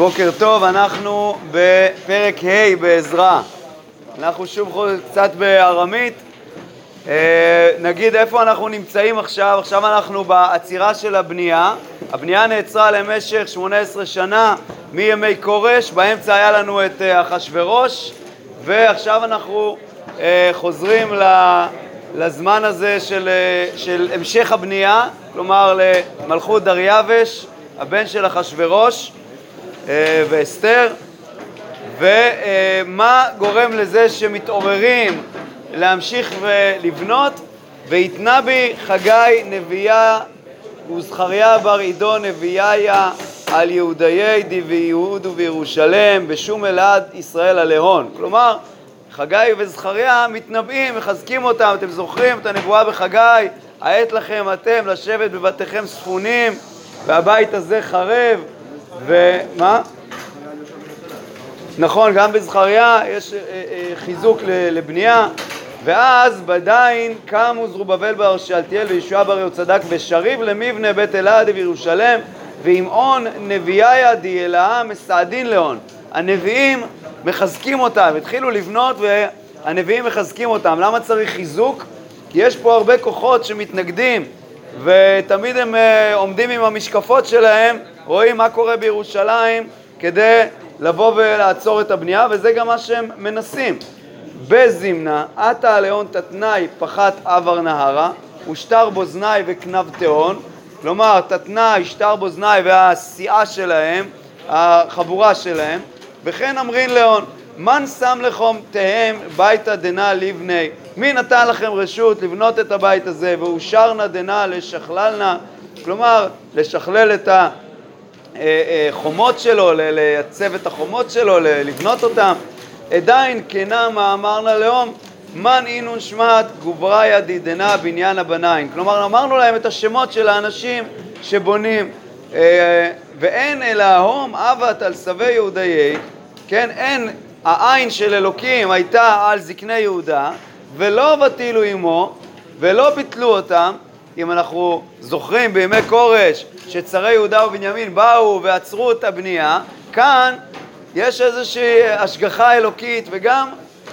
בוקר טוב, אנחנו בפרק ה' בעזרה. אנחנו שוב קצת בארמית. אה, נגיד איפה אנחנו נמצאים עכשיו, עכשיו אנחנו בעצירה של הבנייה. הבנייה נעצרה למשך 18 שנה מימי כורש, באמצע היה לנו את אה, אחשורוש, ועכשיו אנחנו אה, חוזרים לזמן הזה של, של המשך הבנייה, כלומר למלכות דריווש, הבן של אחשורוש. אה, ואסתר, ומה גורם לזה שמתעוררים להמשיך ולבנות? ויתנה בי חגי נביאה וזכריה בר עידו נביאיה על יהודיי די ויהודו וירושלם בשום אלעד ישראל עליהון. כלומר, חגי וזכריה מתנבאים, מחזקים אותם. אתם זוכרים את הנבואה בחגי? העת לכם אתם לשבת בבתיכם ספונים והבית הזה חרב ומה? נכון, גם בזכריה יש אה, אה, חיזוק לבנייה ואז בדין קמו זרובבל בר שאלתיאל וישוע בר יהוצדק ושריב למבנה בית אלעד בירושלם ועם און נביאיה דיאלה מסעדין לאון. הנביאים מחזקים אותם, התחילו לבנות והנביאים מחזקים אותם. למה צריך חיזוק? כי יש פה הרבה כוחות שמתנגדים ותמיד הם uh, עומדים עם המשקפות שלהם, רואים מה קורה בירושלים כדי לבוא ולעצור את הבנייה, וזה גם מה שהם מנסים. בזמנה, עתה עליון תתנאי פחת עבר נהרה, ושטר בוזנאי וכנב תהון, כלומר תתנאי, שטר בוזנאי והסיעה שלהם, החבורה שלהם, וכן אמרין לאון, מן שם לכם תהם ביתא דנא לבני. מי נתן לכם רשות לבנות את הבית הזה? ואושרנה דנא לשכללנה כלומר לשכלל את החומות שלו, לייצב את החומות שלו, לבנות אותם. עדיין כנה מאמרנה לאום מן אינון שמעת גובריה דידנה בניין הבניים כלומר אמרנו להם את השמות של האנשים שבונים. אה, ואין אלא הום אבת על שבי יהודיי. כן, אין העין של אלוקים הייתה על זקני יהודה, ולא בטילו עמו, ולא ביטלו אותם. אם אנחנו זוכרים בימי כורש שצרי יהודה ובנימין באו ועצרו את הבנייה, כאן יש איזושהי השגחה אלוקית וגם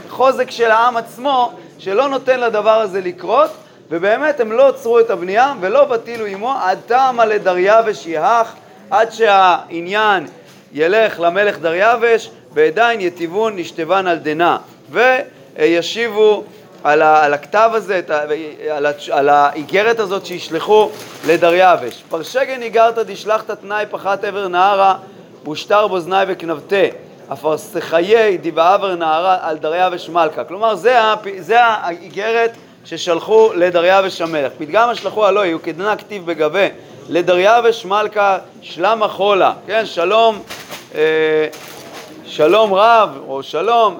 חוזק של העם עצמו שלא נותן לדבר הזה לקרות, ובאמת הם לא עצרו את הבנייה ולא בטילו עמו עד תמה לדריווש יהך, עד שהעניין ילך למלך דריווש ועדיין יטיבון נשתבן על דנה וישיבו על, ה, על הכתב הזה, על, ה, על האיגרת הזאת שישלחו לדריווש. פרשגן איגרת דשלחת תנאי פחת עבר נהרה ושטר בוזני וכנבתה אפרסחיי דיבעבר נהרה על דריווש מלכה. כלומר זה, האיגרת ששלחו לדריווש המלך. פתגם השלחו הלא יהיו כדנה כתיב בגבה לדריווש מלכה שלמה חולה, כן, שלום אה, שלום רב או שלום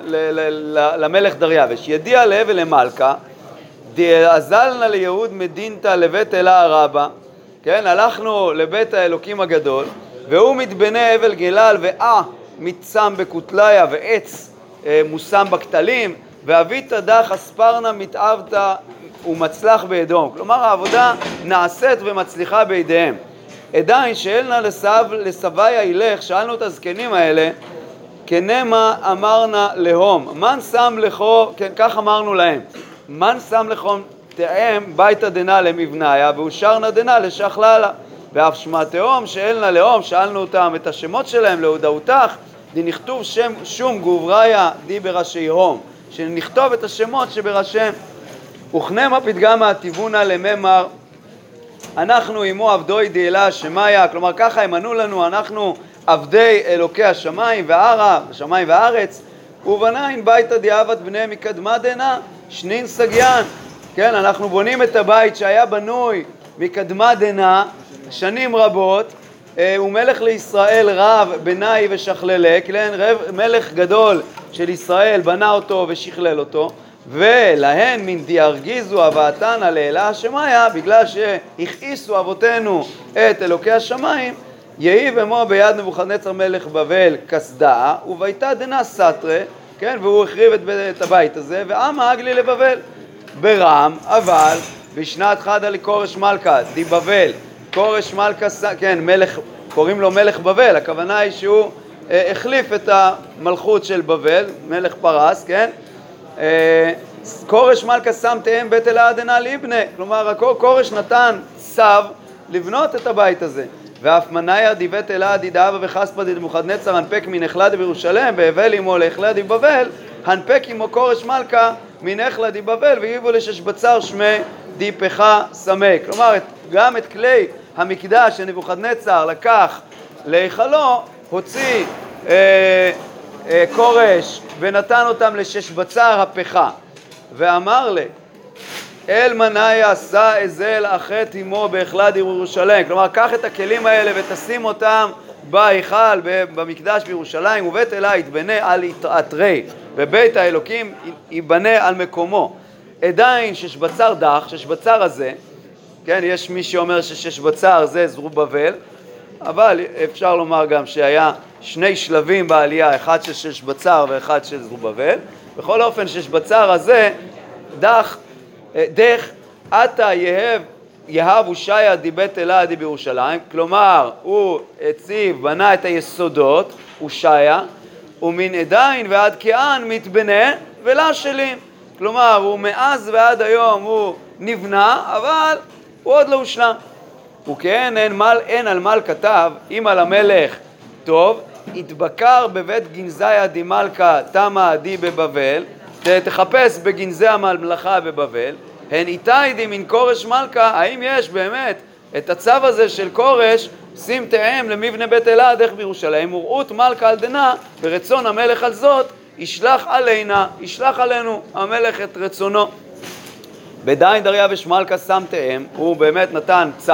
למלך דריווש. ידיע להבל למלכה, דאזלנה ליהוד מדינתא לבית אלה הרבה, כן, הלכנו לבית האלוקים הגדול, והוא מתבנה אבל גלל ואה מצם בכותליה ועץ אה, מושם בכתלים, ואבית דח אספרנה מתאבתא ומצלח בידום. כלומר העבודה נעשית ומצליחה בידיהם. עדיין שאלנה לסביה ילך, שאלנו את הזקנים האלה, כנמה אמרנה להום, מן שם לכו, כן, כך אמרנו להם, מן שם לכו תאם ביתא דנא למבניה ואושרנה דנא לשכללה. ואף שמע תהום שאין לה לאום, שאלנו אותם את השמות שלהם להודאותך, דנכתוב שם שום גובריה די בראשי הום, שנכתוב את השמות שבראשיהם. וכנמה פתגמה תיבונה לממר אנחנו עמו עבדוי דאלה שמיה, כלומר ככה הם ענו לנו, אנחנו עבדי אלוקי השמיים והערה, השמיים והארץ, ובנין ביתא דיעבד בני מקדמה דנא, שנין סגיין. כן, אנחנו בונים את הבית שהיה בנוי מקדמה דנא שנים רבות, אה, הוא מלך לישראל רב בנאי ושכללק, כן, מלך גדול של ישראל בנה אותו ושכלל אותו, ולהן מן דיארגיזו הבאתנא לאלה השמיא, בגלל שהכעיסו אבותינו את אלוקי השמיים, יהי במו ביד נבוכדנצר מלך בבל קסדה, וביתה דנא סתרי, כן, והוא החריב את, את הבית הזה, ועמה אגלי לבבל. ברם, אבל בשנת חדה לכורש מלכה, די בבל, כורש מלכה, כן, מלך, קוראים לו מלך בבל, הכוונה היא שהוא החליף את המלכות של בבל, מלך פרס, כן? כורש מלכה שם תאם בית אלה עדנה ליבנה, כלומר כורש נתן צו לבנות את הבית הזה. ואף מניה דיבית אלה דידאבה וחספא דמוחדנצר הנפק מנחלה בירושלם והבל עמו לאכלה דיבבל הנפק עמו כורש מלכה מנחלה דיבבל לשש בצר שמי דיפך סמק. כלומר גם את כלי המקדש שנבוכדנצר לקח להיכלו הוציא אה, אה, כורש ונתן אותם לשש בצר הפכה ואמר לה אל מנאי עשה אזל אחת עמו בהחלד ירושלים. כלומר, קח את הכלים האלה ותשים אותם בהיכל, במקדש בירושלים, ובית אלה יתבנה על יתעטרי, ובית האלוקים ייבנה על מקומו. עדיין ששבצר דח, ששבצר הזה, כן, יש מי שאומר שששבצר זה זרובבל, אבל אפשר לומר גם שהיה שני שלבים בעלייה, אחד של ששבצר ואחד של זרובבל. בכל אופן, ששבצר הזה דח דך עתה יהב יהב הושעיה דיבית אלה די בירושלים, כלומר הוא הציב, בנה את היסודות, הושעיה, ומן עדיין ועד כען מתבנה ולה שלים. כלומר, הוא מאז ועד היום הוא נבנה, אבל הוא עוד לא הושלם. וכן אין, מל, אין על מל כתב, אם על המלך טוב, התבקר בבית גנזיה דימלכה תמה עדי בבבל, תחפש בגנזי הממלכה בבבל, הן איתי דמין כורש מלכה, האם יש באמת את הצו הזה של כורש, שים תאם למבנה בית אלעד, איך בירושלים, וראות מלכה על דנה, ורצון המלך על זאת, ישלח עלינה, ישלח עלינו המלך את רצונו. בדיין דריווש מלכה שם תאם, הוא באמת נתן צו,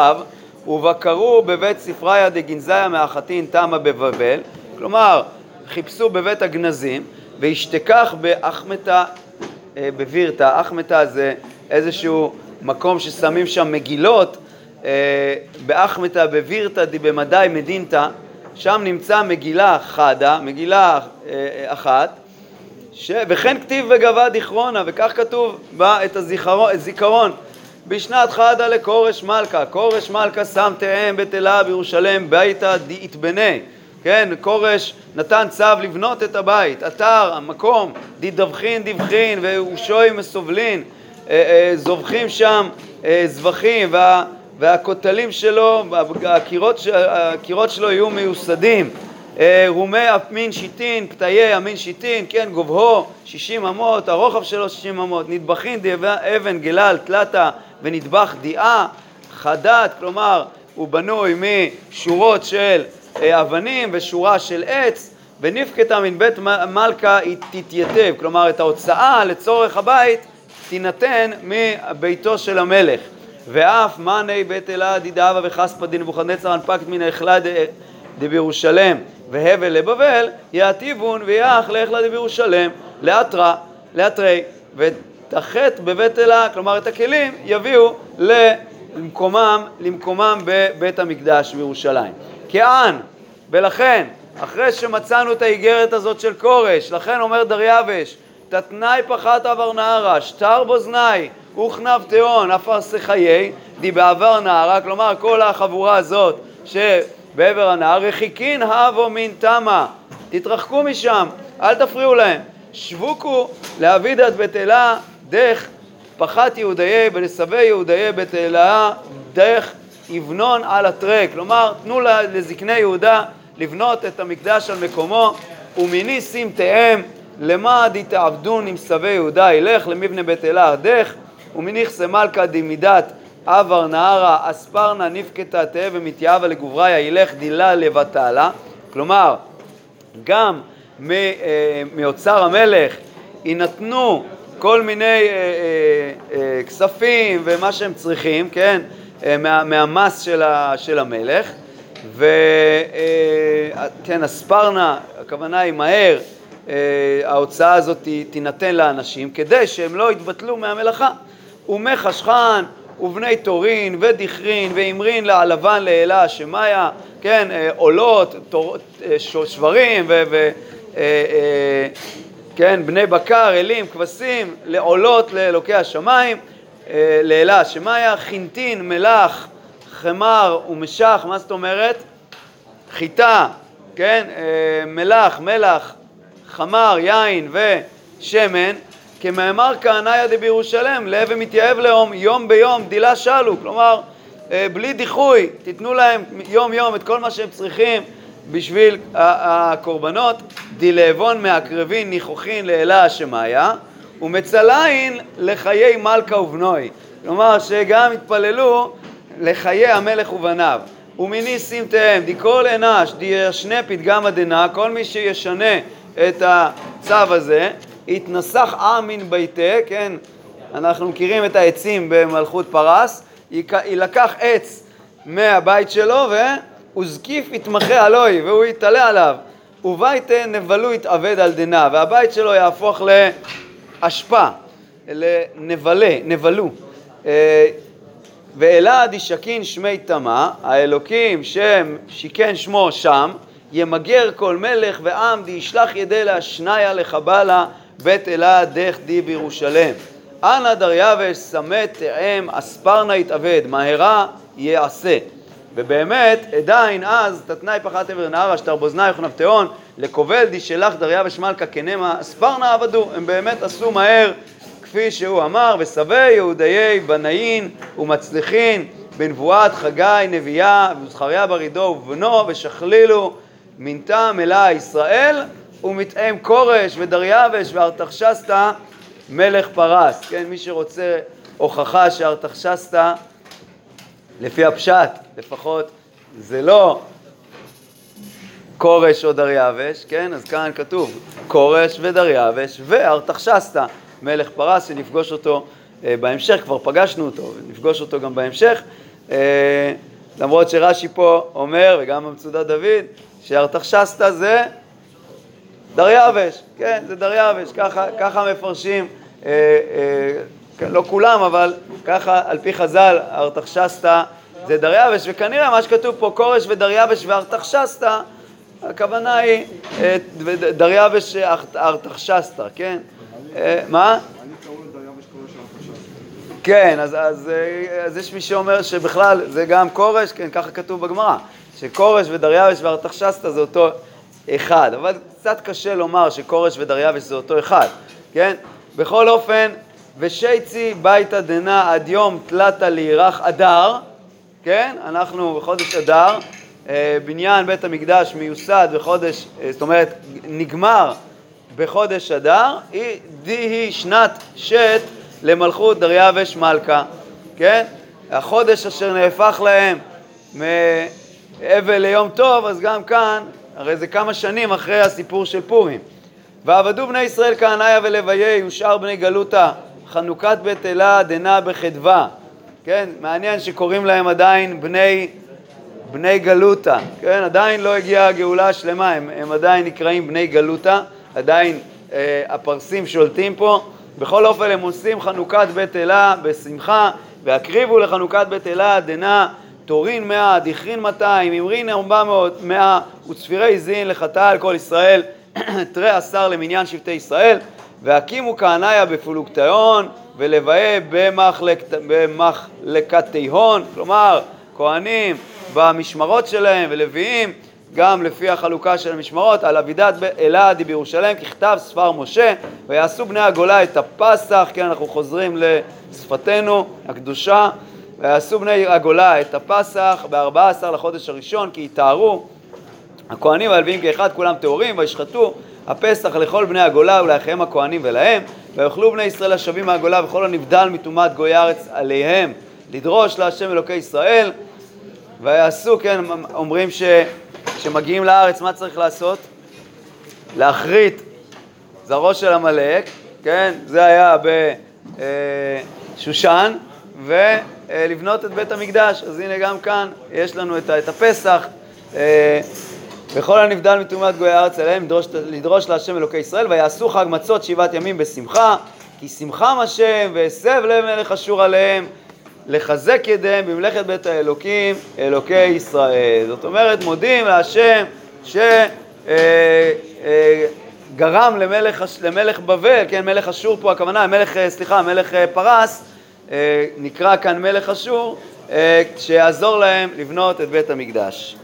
ובקרו בבית ספריה דגנזיה מאחתין תמה בבבל, כלומר, חיפשו בבית הגנזים, והשתכח באחמתה אה, בבירתא, אחמתה זה איזשהו מקום ששמים שם מגילות, אה, באחמתה בבירתא דבמדי מדינתא, שם נמצא מגילה חדה, מגילה אה, אחת, ש... וכן כתיב וגבה דיכרונה, וכך כתוב בה את הזיכרון, בשנת חדה לכורש מלכה, כורש מלכה שם תאם בתלה בירושלם ביתא דאיתבנה כן, כורש נתן צו לבנות את הבית, אתר, המקום, דידבחין דיווחין ואושוי מסובלין, אה, אה, זובחים שם אה, זבחים וה, והכותלים שלו, הקירות, הקירות שלו יהיו מיוסדים, רומי אפמין שיטין, פתאי אמין שיטין, כן, גובהו שישים אמות, הרוחב שלו שישים אמות, נדבחין אבן גלל תלתה ונדבח דיעה, חדת, כלומר הוא בנוי משורות של אבנים ושורה של עץ, ונפקתה מן בית מלכה היא תתייתב, כלומר את ההוצאה לצורך הבית תינתן מביתו של המלך. ואף מאני בית אלה דידאבה וחספא דנבוכדנצר הנפקת מן ההיכלה דבירושלם והבל לבבל, יעתיבון ויח להיכלה דבירושלם לאתרא, לאתרי, ותחת בבית אלה, כלומר את הכלים, יביאו למקומם, למקומם בבית המקדש בירושלים. כען, ולכן, אחרי שמצאנו את האיגרת הזאת של כורש, לכן אומר דריווש, תתנאי פחת עבר נהרה, שטר בוזנאי, וכנב תהון, אפרסי חיי, די בעבר נהרה, כלומר כל החבורה הזאת שבעבר הנהר, רחיקין הבו מן תמה, תתרחקו משם, אל תפריעו להם. שבוקו לעבידת בית אלה דרך פחת יהודיי ולסבי יהודיי בית אלה דרך יבנון על הטרק, כלומר תנו לזקני יהודה לבנות את המקדש על מקומו ומיני שים תאם למה דתעבדון עם שבי יהודה ילך למבנה בית אלה ארדך ומניכסה מלכה דמידת עבר נהרה אספרנה נפקתה תהא ומתייאבה לגבריה ילך דילה לבטלה כלומר גם אה, מאוצר המלך יינתנו כל מיני אה, אה, כספים ומה שהם צריכים, כן? אה, מה, מהמס של, ה, של המלך, וכן, אה, הספרנה, הכוונה היא מהר, אה, ההוצאה הזאת תינתן לאנשים כדי שהם לא יתבטלו מהמלאכה. ומי חשכן ובני תורין ודיכרין ואמרין לעלבן לאלה שמאיה, כן, עולות, תור, שברים ו... ו כן, בני בקר, אלים, כבשים, לעולות לאלוקי השמיים. אה, לאלה, שמה היה חינטין, מלח, חמר ומשח, מה זאת אומרת? חיטה כן, אה, מלח, מלח, חמר, יין ושמן, כמאמר כהניה דבירושלם, להווה מתייאב לאום, יום ביום דילה שלו, כלומר, אה, בלי דיחוי, תיתנו להם יום יום את כל מה שהם צריכים בשביל הקורבנות, די להוון מהקרבין ניחוחין לאלה שמיא, ומצלין לחיי מלכא ובנוהי. כלומר, שגם התפללו לחיי המלך ובניו. ומני שים טעם, די כל אנש, די יהשנא פתגמא דנה, כל מי שישנה את הצו הזה, יתנסח עמין ביתה, כן, אנחנו מכירים את העצים במלכות פרס, יילקח עץ מהבית שלו וזקיף יתמחה עלוי, והוא יתעלה עליו. ובייתה נבלו יתאבד על דנה, והבית שלו יהפוך לאשפה, לנבלה, נבלו. אה, ואלעד ישכין שמי תמה, האלוקים שם שיכן שמו שם, ימגר כל מלך ועם דישלח ידי להשניה לחבלה בית אלעד דך די בירושלם. אנא דריווש סמת תאם אספרנה יתאבד, מהרה יעשה. ובאמת, עדיין אז, תתנאי פחת עבר נהר, אשתר באוזני וכנבתאון, לקובל דישלח דריווש מלכה כנמה, אספרנה עבדו, הם באמת עשו מהר כפי שהוא אמר, ושבע יהודיי בנאין ומצליחין בנבואת חגי נביאה וזכריה ברידו ובנו ושכלילו מינתה מלאה ישראל ומתאם כורש ודריווש וארתחשסתא מלך פרס. כן, מי שרוצה הוכחה שארתחשסתא לפי הפשט לפחות זה לא כורש או דריווש, כן? אז כאן כתוב כורש ודריווש וארתחשסתא מלך פרס, שנפגוש אותו אה, בהמשך, כבר פגשנו אותו, ונפגוש אותו גם בהמשך, אה, למרות שרש"י פה אומר, וגם במצודת דוד, שארתחשסתא זה דריווש, כן, זה דריווש, ככה, ככה מפרשים, אה, אה, לא כולם, אבל ככה על פי חז"ל, ארתחשסתא זה דריווש, וכנראה מה שכתוב פה, כורש ודריווש וארתחשסתא, הכוונה היא אה, דריווש ארתחשסתא, כן? אה, מה? כן, אז, אז, אה, אז יש מי שאומר שבכלל זה גם כורש, כן, ככה כתוב בגמרא, שכורש ודריווש וארתחשסתא זה אותו אחד, אבל קצת קשה לומר שכורש ודריווש זה אותו אחד, כן? בכל אופן, ושייצי ביתא דנא עד יום תלתא לירח אדר, כן? אנחנו בחודש אדר, אה, בניין בית המקדש מיוסד בחודש, זאת אומרת, נגמר בחודש אדר, די היא שנת שת למלכות דריווש מלכה, כן? החודש אשר נהפך להם מאבל ליום טוב, אז גם כאן, הרי זה כמה שנים אחרי הסיפור של פורים. ועבדו בני ישראל כהניה ולוויי ושאר בני גלותה, חנוכת בית אלה דנה בחדווה. כן, מעניין שקוראים להם עדיין בני, בני גלותה, כן, עדיין לא הגיעה הגאולה השלמה, הם, הם עדיין נקראים בני גלותה. עדיין אה, הפרסים שולטים פה. בכל אופן הם עושים חנוכת בית אלה בשמחה, והקריבו לחנוכת בית אלה דנה תורין מאה, דכרין מאתיים, אמרין ארבע מאות, מאה וצפירי זין לחטא על כל ישראל, תרי עשר למניין שבטי ישראל, והקימו כהניה בפלוגתיון ולבאה במחלקתיהון, כלומר כהנים במשמרות שלהם ולוויים גם לפי החלוקה של המשמרות, על אבידת אלעד בירושלים, ככתב ספר משה, ויעשו בני הגולה את הפסח, כן, אנחנו חוזרים לשפתנו הקדושה, ויעשו בני הגולה את הפסח ב-14 לחודש הראשון, כי יתארו הכהנים והלוויים כאחד, כולם טהורים, וישחטו הפסח לכל בני הגולה ולאחיהם הכהנים ולהם, ויאכלו בני ישראל השבים מהגולה וכל הנבדל מטומאת גוי הארץ עליהם, לדרוש להשם אלוקי ישראל, ויעשו, כן, אומרים ש... כשמגיעים לארץ, מה צריך לעשות? להכרית זרעו של עמלק, כן? זה היה בשושן, ולבנות את בית המקדש. אז הנה גם כאן יש לנו את, את הפסח. וכל הנבדל מטומאת גוי הארץ עליהם לדרוש, לדרוש להשם אלוקי ישראל ויעשו חג מצות שבעת ימים בשמחה כי שמחם השם והסב לב מלך אשור עליהם לחזק ידיהם במלאכת בית האלוקים, אלוקי ישראל. זאת אומרת, מודים להשם שגרם אה, אה, למלך, למלך בבל, כן, מלך אשור פה, הכוונה, מלך, אה, סליחה, מלך פרס, נקרא כאן מלך אשור, שיעזור להם לבנות את בית המקדש.